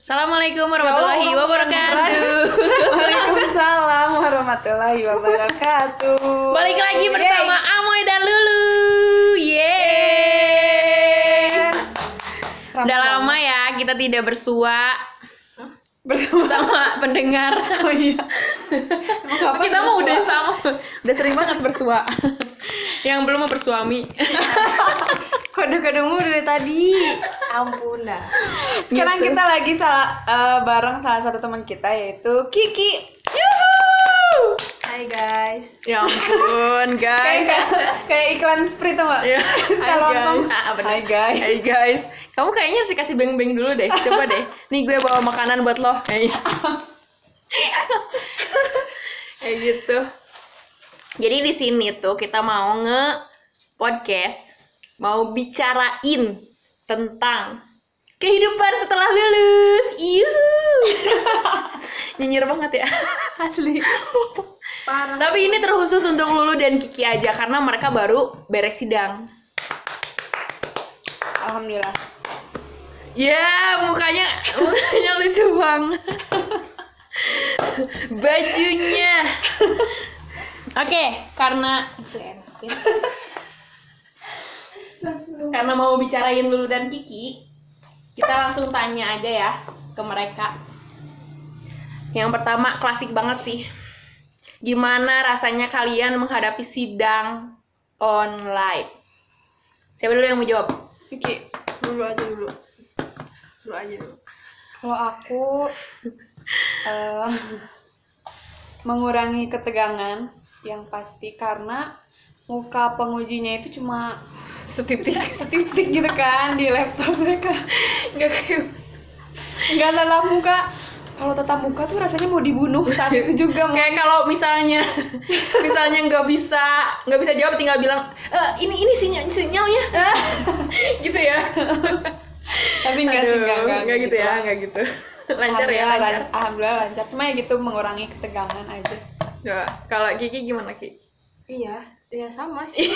Assalamualaikum warahmatullahi wabarakatuh. Waalaikumsalam warahmatullahi wabarakatuh. Balik lagi bersama Amoy dan Lulu. Yeay. Udah lama ya kita tidak bersua bersama. sama pendengar. Oh iya. Kita mau udah sama, udah sering banget bersua. Yang belum mau bersuami. Kode-kodemu dari tadi. Ampun dah. Sekarang Gitu. kita lagi salah eh, bareng salah satu teman kita yaitu Kiki. Hai guys. Ya ampun, Kayak guys. kayak iklan Sprite tuh, Mbak. Ya. Calon guys. Ah, bener. Hai guys. Hai guys, kamu kayaknya harus dikasih beng-beng dulu deh. Coba deh. Nih gue bawa makanan buat lo. Kayak Kayak gitu. Jadi di sini tuh kita mau nge podcast, mau bicarain tentang kehidupan setelah lulus. Yuhu. Nyinyir banget ya. Asli. Parah. Tapi ini terkhusus untuk Lulu dan Kiki aja karena mereka baru beres sidang. Alhamdulillah. Ya, mukanya mukanya lucu banget. Bajunya. Oke, karena itu enak ya. Karena mau bicarain Lulu dan Kiki, kita langsung tanya aja ya ke mereka. Yang pertama klasik banget sih. Gimana rasanya kalian menghadapi sidang online? Siapa dulu yang mau jawab? Kiki, Dulu aja dulu. Dulu aja dulu. kalau aku eh, mengurangi ketegangan yang pasti karena muka pengujinya itu cuma Setitik. setitik gitu kan di laptop mereka. Nggak kayak nggak tatap muka. Kalau tatap muka tuh rasanya mau dibunuh. Saat itu juga mau. Kayak kalau misalnya misalnya nggak bisa nggak bisa jawab tinggal bilang "Eh, ini ini sinyal sinyalnya. Gitu ya. Tapi enggak sih Aduh, enggak enggak, nggak gitu ya nggak gitu. Lancar ya Alhamdulillah, lancar. lan- alhamdulillah lancar. Cuma ya gitu mengurangi ketegangan aja. Coba, kalau Kiki gimana Ki? Iya, ya sama sih.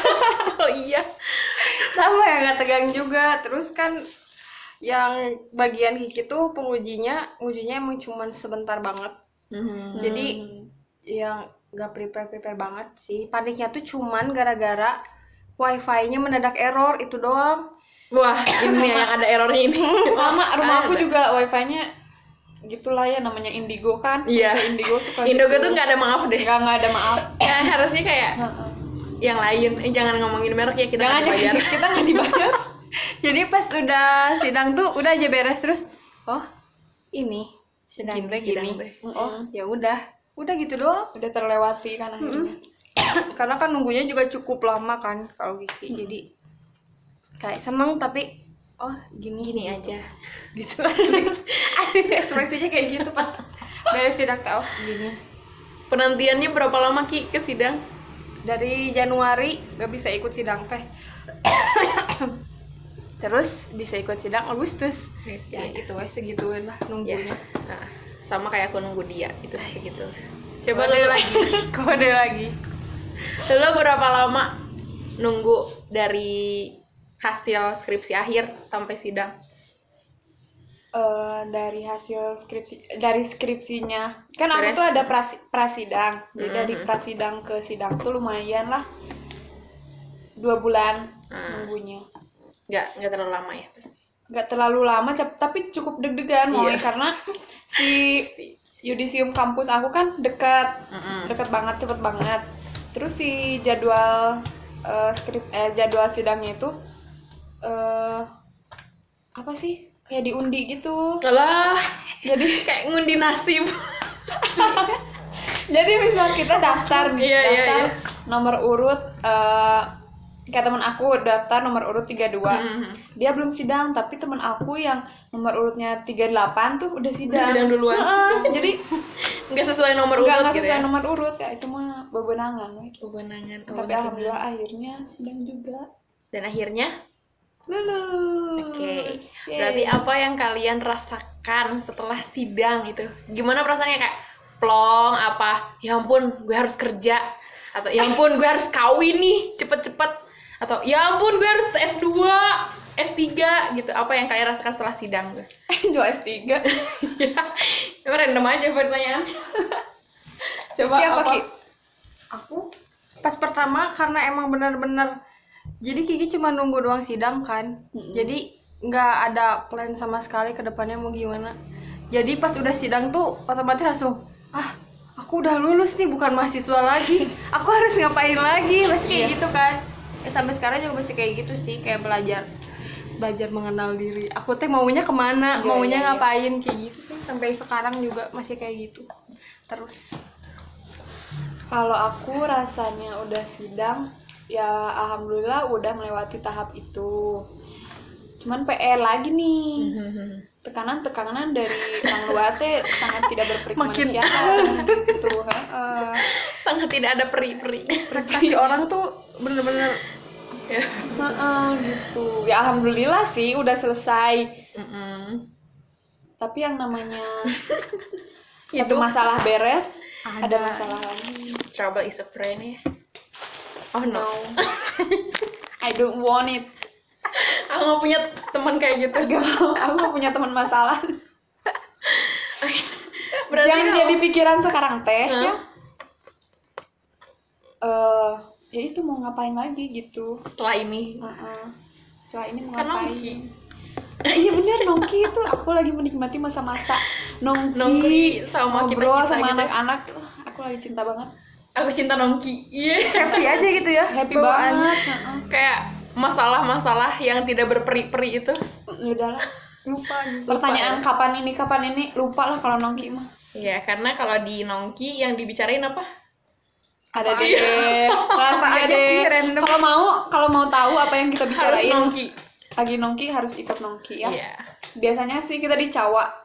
oh iya sama ya nggak tegang juga. Terus kan yang bagian Kiki tuh pengujinya, ujinya emang cuman sebentar banget. Mhm. Jadi yang nggak prepare prepare banget sih. Paniknya tuh cuman gara-gara wifi-nya mendadak error itu doang. wah ini ya yang ada errornya ini sama rumah aku juga wifi-nya gitulah ya namanya Indigo kan? Iya. Indigo suka Indogo gitu. tuh nggak ada maaf deh. Nggak nggak ada maaf. Ya harusnya kayak yang lain. Eh, jangan ngomongin merek ya kita jangan nggak jangan bayar kita nggak dibayar. Jadi pas udah sidang tuh udah aja beres. Terus. Oh, ini sidang Gini. gini. Oh, ya udah. Udah gitu doang. udah terlewati kan akhirnya. Karena kan nunggunya juga cukup lama kan kalau Kiki. Jadi kayak seneng tapi oh gini. Gini aja. Gitu. Ekspresinya kayak gitu pas beres sidang teh, oh gini. Penantiannya berapa lama Ki ke sidang? Dari Januari gak bisa ikut sidang teh. Terus bisa ikut sidang Agustus. Ya itu wes segituin lah ya. Nunggunya nah, sama kayak aku nunggu dia itu segitu. Coba Kode lagi. kode lagi. Lu berapa lama nunggu dari hasil skripsi akhir sampai sidang? Eh, dari hasil skripsi dari skripsinya. Kan aku tuh ada prasi- prasidang. Jadi dari Mhm. prasidang ke sidang tuh lumayan lah. Dua bulan Hmm. nunggunya. Nggak nggak terlalu lama ya? Nggak terlalu lama tapi cukup deg-degan mau Iya. karena si yudisium kampus aku kan dekat Mm-mm. deket banget cepet banget. Terus si jadwal eh, skrip eh jadwal sidangnya itu eh apa sih? Kayak diundi gitu. Alah, jadi kayak ngundi nasib. Jadi misal kita daftar nih Iya, iya, daftar iya. nomor urut eh kayak teman aku daftar nomor urut 32 Mhm. dia belum sidang tapi teman aku yang nomor urutnya 38 tuh udah sidang Udah sidang. duluan. Heeh, jadi nggak sesuai nomor urut nggak gitu sesuai ya? nomor urut ya itu mah bebenangan we. kewenangan tapi alhamdulillah akhirnya sidang juga. Dan akhirnya lulus Oke, Yeay. berarti apa yang kalian rasakan setelah sidang itu? Gimana perasaannya kayak plong apa? Ya ampun, gue harus kerja atau ya ampun gue harus kawin nih cepet-cepet atau ya ampun gue harus S2 S3 gitu. Apa yang kalian rasakan setelah sidang tuh? Angel S3 Ya, random aja pertanyaan. Coba Ki apa? Aku pas pertama karena emang bener-bener jadi Kiki cuma nunggu doang sidang kan. Mm-mm. Jadi nggak ada plan sama sekali ke depannya mau gimana. Jadi pas udah sidang tuh otomatis langsung ah aku udah lulus nih bukan mahasiswa lagi. Aku harus ngapain lagi? Masih kayak Iya. gitu kan. Ya, sampai sekarang juga masih kayak gitu sih kayak belajar belajar mengenal diri. Aku teh maunya ke mana, Iya, maunya iya, iya. ngapain kayak gitu sih. Sampai sekarang juga masih kayak gitu. Terus Kalau aku rasanya udah sidang, ya alhamdulillah udah melewati tahap itu. Cuman PR lagi nih. Tekanan-tekanan dari Kang Luate sangat tidak berperik Makin- kemanusiaan gitu. heeh. Sangat tidak ada peri-peri. ekspektasi orang tuh bener-bener Ya. Heeh, gitu. Ya alhamdulillah sih udah selesai. Mm-mm. Tapi yang namanya Itu satu masalah beres, Ada. ada masalah lagi. trouble is a friend ya. Oh no. No. I don't want it. Aku nggak punya teman kayak gitu. Gak mau. Aku gak punya teman masalah. Berarti yang jadi pikiran sekarang teh Hah? ya eh ya itu mau ngapain lagi gitu setelah ini Heeh. setelah ini mau Kan ngapain nongki. Iya bener nongki itu aku lagi menikmati masa-masa nongki, Nongki sama ngobrol kita-kita sama gitu. anak-anak Wah, aku lagi cinta banget aku cinta nongki. Iya. happy aja gitu ya happy bawaannya. banget Heeh. Kayak masalah-masalah yang tidak berperi-peri itu. Ya udahlah lupa gitu. pertanyaan kapan ini kapan ini lupa lah kalau nongki mah Iya, karena kalau di nongki yang dibicarain apa? ada deh rahasia aja deh sih random kalau mau kalau mau tahu apa yang kita Harus bicarain nongki. lagi nongki harus ikut nongki ya Iya. biasanya sih kita di Cawa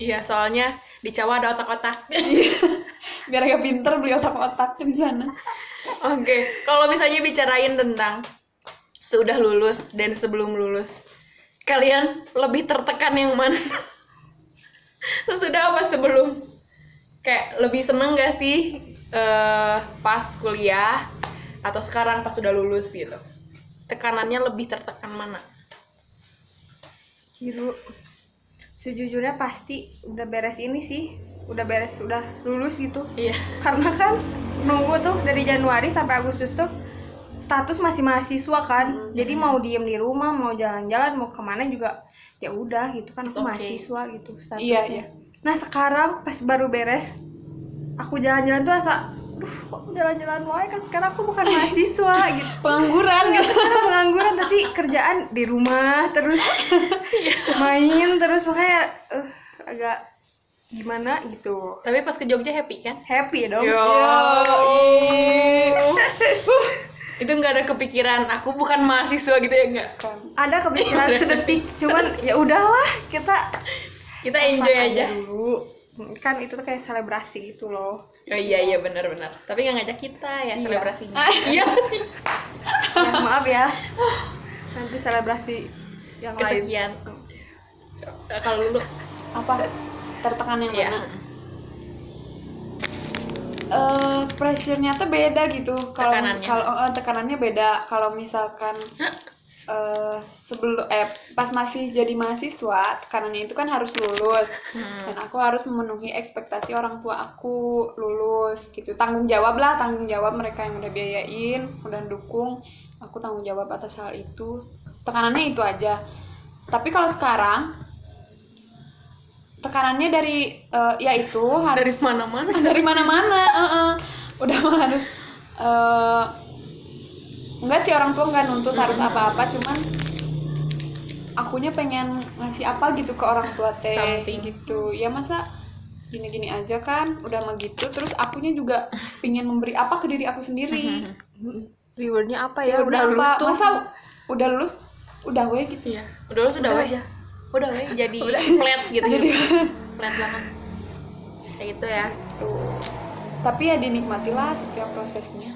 Iya, soalnya di Jawa ada otak-otak. biar agak pinter beli otak-otak di sana Oke, kalau misalnya bicarain tentang sudah lulus dan sebelum lulus, kalian lebih tertekan yang mana? Sesudah apa sebelum? Kayak lebih seneng gak sih eh, pas kuliah atau sekarang pas sudah lulus gitu? Tekanannya lebih tertekan mana? Ciru sejujurnya pasti udah beres ini sih udah beres udah lulus gitu Iya. karena kan nunggu tuh dari Januari sampai Agustus tuh status masih mahasiswa kan Hmm. jadi mau diem di rumah mau jalan-jalan mau ke mana juga ya udah gitu kan It's aku okay. mahasiswa gitu statusnya Iya, iya. nah sekarang pas baru beres aku jalan-jalan tuh asa jalan-jalan wae? Kan sekarang aku bukan mahasiswa gitu. Pengangguran. Gitu sekarang pengangguran tapi kerjaan di rumah terus main terus makanya eh, agak gimana gitu. Tapi pas ke Jogja happy kan? happy dong. Yo. Yo, Itu nggak ada kepikiran aku bukan mahasiswa gitu ya enggak? ada kepikiran sedetik cuman ya udahlah kita Kita enjoy aja. dulu kan itu tuh kayak selebrasi gitu loh Oh iya iya benar-benar. Tapi nggak ngajak kita ya Iya. selebrasinya. Iya. ya, maaf ya nanti selebrasi yang lain Kesekian. Eh, Kalau dulu apa tertekan yang Iya. mana eh pressure-nya tuh beda gitu kalau Tekanannya. kalau eh, tekanannya beda kalau misalkan eh sebelum eh pas masih jadi mahasiswa tekanannya itu kan harus lulus Hmm. dan aku harus memenuhi ekspektasi orang tua aku lulus gitu tanggung jawab lah tanggung jawab mereka yang udah biayain udah dukung aku tanggung jawab atas hal itu tekanannya itu aja tapi kalau sekarang tekanannya dari eh, ya itu dari harus mana-mana. dari mana-mana heeh. udah mah harus eh, enggak sih orang tua nggak nuntut harus apa-apa cuman akunya pengen ngasih apa gitu ke orang tua teh Something. gitu ya masa gini-gini aja kan udah mah gitu terus akunya juga pengen memberi apa ke diri aku sendiri rewardnya apa ya Rewardnya udah lulus apa? tuh masa udah lulus udah weh gitu Iya. Udah lu sudah Udah weh. aja. Udah weh jadi flat gitu. Jadi flat banget. Kayak gitu ya. tuh. Tapi ya dinikmatilah setiap prosesnya.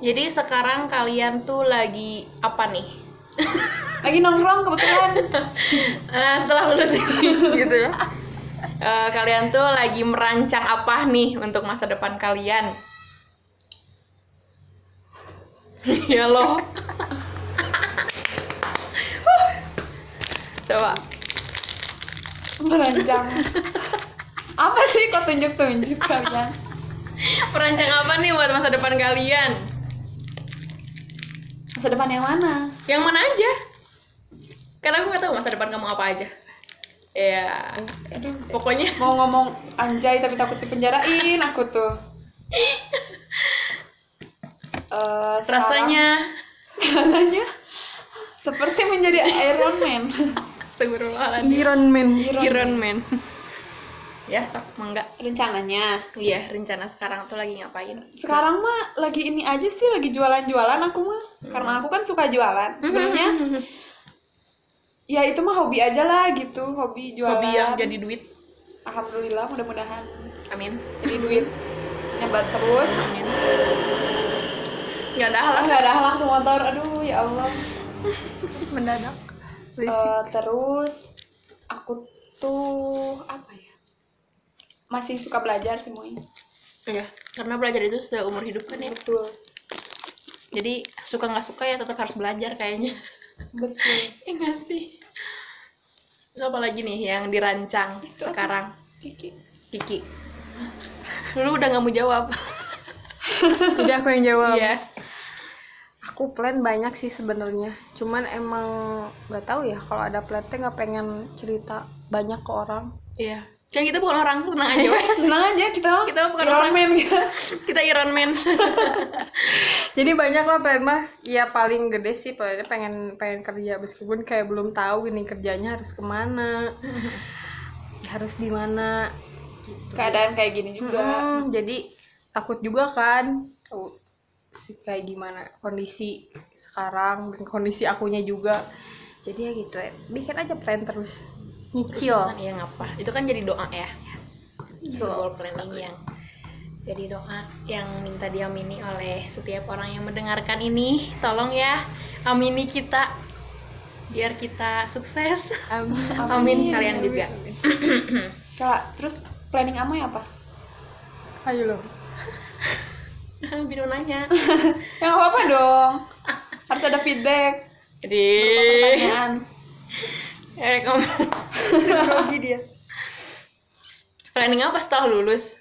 Jadi sekarang kalian tuh lagi apa nih? Lagi nongkrong kebetulan. Nah, setelah lulus ini gitu ya. Eh, kalian tuh lagi merancang apa nih untuk masa depan kalian? ya loh coba Merancang. apa sih kok tunjuk-tunjuk kalian? merancang apa nih buat masa depan kalian Masa depan yang mana? yang mana aja. Karena aku nggak tahu masa depan kamu apa aja. Ya Aduh, pokoknya. Mau ngomong anjay tapi takut dipenjarain aku tuh. Eh, sekarang- rasanya rasanya seperti menjadi Iron Man. Astagfirullahaladzim. Iron Man. Iron Man. Ya sok mangga. Rencananya. iya rencana sekarang tuh lagi ngapain? Sekarang mah lagi ini aja sih, lagi jualan-jualan aku mah. Karena aku kan suka jualan. Sebenarnya ya itu mah hobi aja lah gitu, hobi jualan. hobi yang jadi duit Alhamdulillah mudah-mudahan amin jadi duit nyebat terus. amin nggak ada halang nggak ada halang motor. Aduh ya Allah. mendadak Eh, terus aku tuh apa ya? Masih suka belajar sih Moy. Iya, karena belajar itu sudah umur hidup kan ya. Betul. Jadi suka nggak suka ya tetap harus belajar kayaknya. Betul. Ya nggak sih? Terus apa lagi nih yang dirancang Itu apa? sekarang? Kiki. Kiki. Lu udah nggak mau jawab. jadi aku yang jawab Iya. aku plan banyak sih sebenarnya cuman emang nggak tahu ya kalau ada plan teh nggak pengen cerita banyak ke orang Iya. Kan kita bukan orang, tenang aja. weh. Tenang aja kita Kita bukan Iron orang. Man kita. kita Iron Man. jadi banyak lah plan mah ya paling gede sih plannya pengen pengen kerja meskipun kayak belum tahu gini kerjanya harus ke mana harus di mana gitu. Keadaan kayak gini juga. Mm-mm, jadi takut juga kan kayak gimana kondisi sekarang dan kondisi akunya juga jadi ya gitu ya bikin aja plan terus nyicil Terus ya ngapa? Itu kan jadi doa ya. Sebuah planning yang jadi doa yang minta diamini oleh setiap orang yang mendengarkan ini. Tolong ya, amini kita biar kita sukses. amin Amin kalian juga. Kak, terus planning Amoy apa? ayo lo Binu nanya. Ya nggak apa-apa dong. Harus ada feedback. Jadi, Pertanyaan. Eh kamu grogi dia planning apa setelah lulus?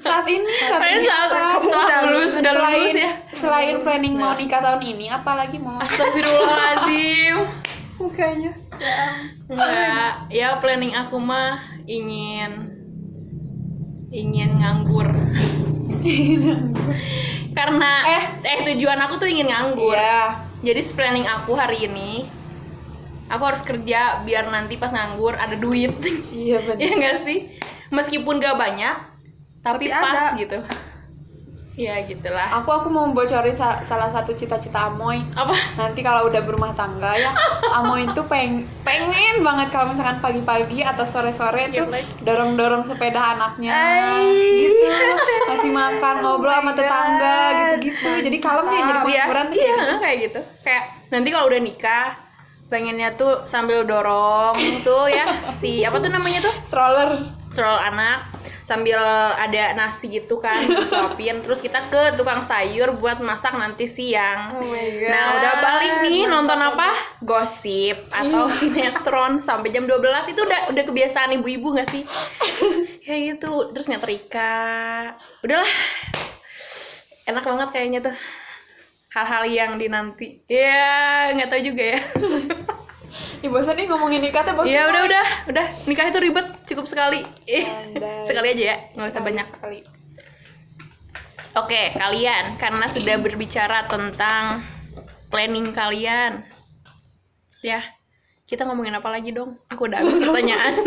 Saat ini, saat ini saat apa? setelah lulus, sudah lulus ya. Selain planning mau Nah. nikah tahun ini, apalagi mau? Astagfirullahaladzim. mukanya Enggak, ya planning aku mah ingin ingin nganggur. Karena Eh. eh tujuan aku tuh ingin nganggur. Iya. Jadi planning aku hari ini aku harus kerja biar nanti pas nganggur ada duit. Iya benar. ya enggak sih? Meskipun gak banyak, tapi, Tapi pas ada. gitu. Ya gitulah. Aku aku mau bocorin sa- salah satu cita-cita Amoy. Apa? Nanti kalau udah berumah tangga ya, Amoy itu peng pengen banget kalau misalkan pagi-pagi atau sore-sore Iya, tuh like. dorong-dorong sepeda anaknya Ay. gitu. Kasih makan, ngobrol sama my tetangga gitu-gitu. Jadi kalem ya jadi Iya, penghiburan tuh iya, kayak gitu. Kayak nanti kalau udah nikah pengennya tuh sambil dorong tuh ya si apa tuh namanya tuh? Stroller. stroll anak sambil ada nasi gitu kan disuapin. Terus kita ke tukang sayur buat masak nanti siang. Oh my god Nah udah balik nih nonton apa? Gosip atau sinetron sampai jam 12 itu udah udah kebiasaan ibu-ibu gak sih? Kayak gitu terus nyetrika Udahlah. Enak banget kayaknya tuh Hal-hal yang dinanti Ya nggak tahu juga ya Ih bosan nih ngomongin nikah teh bosan. Ya udah udah udah nikah itu ribet cukup sekali Andai. Sekali aja ya nggak usah banyak Sekali. Oke, kalian karena sudah berbicara tentang planning kalian. Ya, kita ngomongin apa lagi dong? Aku udah habis pertanyaan.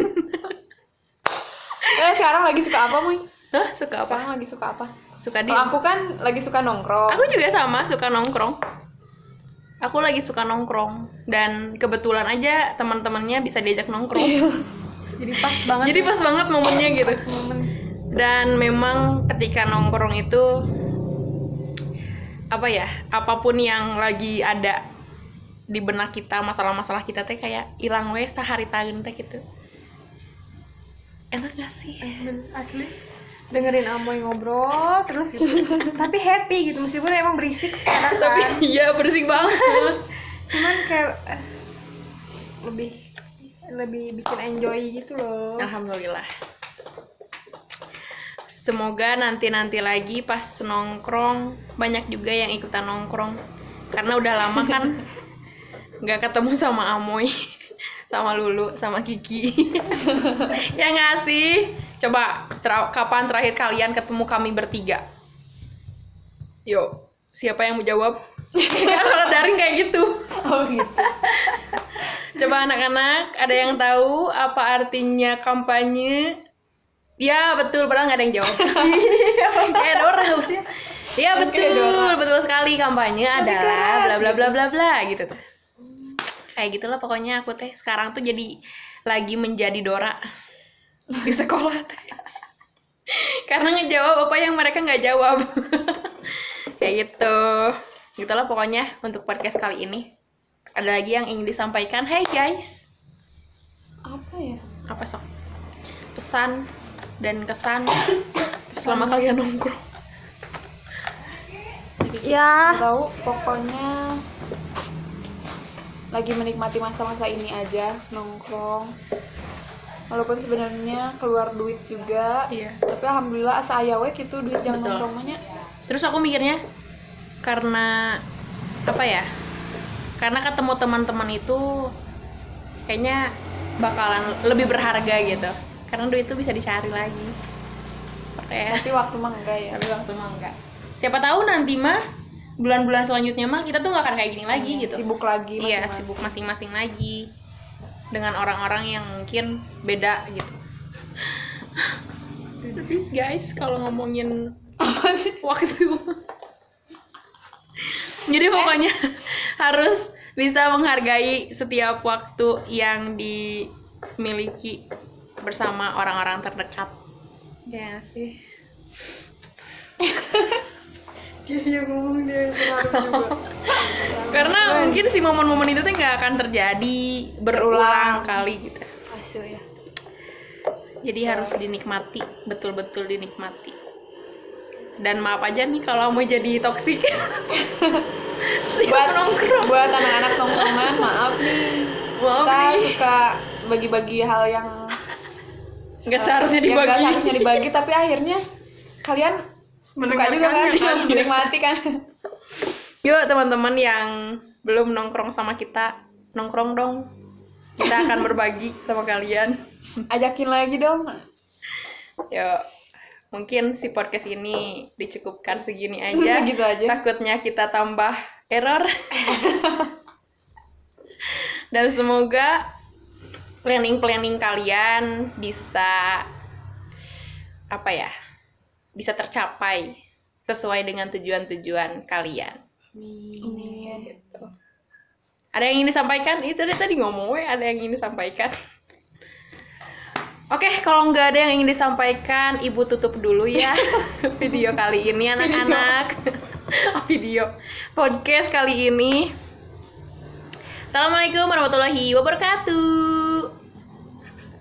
Eh sekarang lagi suka apa, Muy? Hah, suka apa? Sekarang lagi suka apa? Suka di Kalau aku kan lagi suka nongkrong. Aku juga sama, suka nongkrong. Aku lagi suka nongkrong dan kebetulan aja teman-temannya bisa diajak nongkrong. jadi pas banget Jadi pas banget momennya gitu. Dan memang ketika nongkrong itu apa ya? Apa pun yang lagi ada di benak kita, masalah-masalah kita teh kayak hilang we sehari tahun teh gitu. Enak gak sih? asli dengerin Amoy ngobrol terus gitu. Tapi happy gitu meskipun emang berisik kadang tapi kan iya bersih banget. Cuman kayak eh, lebih lebih bikin enjoy gitu loh. Alhamdulillah. Semoga nanti nanti lagi pas nongkrong banyak juga yang ikutan nongkrong. Karena udah lama kan nggak ketemu sama Amoy sama Lulu sama Kiki. Ya nggak sih coba tra- kapan terakhir kalian ketemu kami bertiga? Yuk siapa yang mau jawab? Kalau daring kayak gitu. Oh gitu. Coba anak-anak, ada yang tahu apa artinya kampanye? Ya betul, padahal nggak ada yang jawab. Kayak Dora. Iya betul, betul sekali kampanye adalah bla bla bla bla bla gitu tuh. Kayak gitulah pokoknya aku teh. Sekarang tuh jadi lagi menjadi Dora di sekolah teh. Karena ngejawab apa yang mereka nggak jawab. Kayak gitu. Gitulah pokoknya untuk podcast kali ini. Ada lagi yang ingin disampaikan? Hey guys, apa ya apa sok? Pesan dan kesan selama kalian nongkrong. ya tahu pokoknya lagi menikmati masa-masa ini aja nongkrong walaupun sebenarnya keluar duit juga Iya. tapi alhamdulillah asa aya we gitu duit yang nongkrongnya Terus aku mikirnya karena apa ya? Karena ketemu teman-teman itu kayaknya bakalan lebih berharga gitu. Karena duit itu bisa dicari lagi. Kayak tapi waktu mah enggak ya tapi waktu mah enggak. Siapa tahu nanti mah bulan-bulan selanjutnya mah kita tuh nggak akan kayak gini lagi gitu. sibuk lagi Iya, masing-masing. sibuk masing-masing lagi dengan orang-orang yang mungkin beda gitu. Tapi guys, kalau ngomongin apa sih waktu, jadi pokoknya harus bisa menghargai setiap waktu yang dimiliki bersama orang-orang terdekat. Ya sih. dia ngomong dia juga Karena mungkin si momen-momen itu tuh nggak akan terjadi berulang kali gitu. hasil ya Jadi harus dinikmati, betul-betul dinikmati. Dan maaf aja nih kalau mau jadi toksik. Buat nongkrong. buat anak-anak nongkrongan maaf nih Maaf kita nih. suka bagi-bagi hal yang Nggak seharusnya yang nggak dibagi. seharusnya dibagi tapi akhirnya kalian suka juga kan Mendengarkannya. menikmati kan Yuk teman-teman yang belum nongkrong sama kita, nongkrong dong. Kita akan berbagi sama kalian. ajakin lagi dong Yuk. Mungkin si podcast ini dicukupkan segini aja. Segitu aja. Takutnya kita tambah error. Dan semoga planning-planning kalian bisa apa ya? Bisa tercapai sesuai dengan tujuan-tujuan kalian. Amin. Gitu. Ada yang ingin disampaikan? Itu tadi tadi ngomong we, ada yang ingin disampaikan. Oke, kalau nggak ada yang ingin disampaikan, ibu tutup dulu ya video kali ini anak-anak. Oh, video podcast kali ini. Assalamualaikum warahmatullahi wabarakatuh.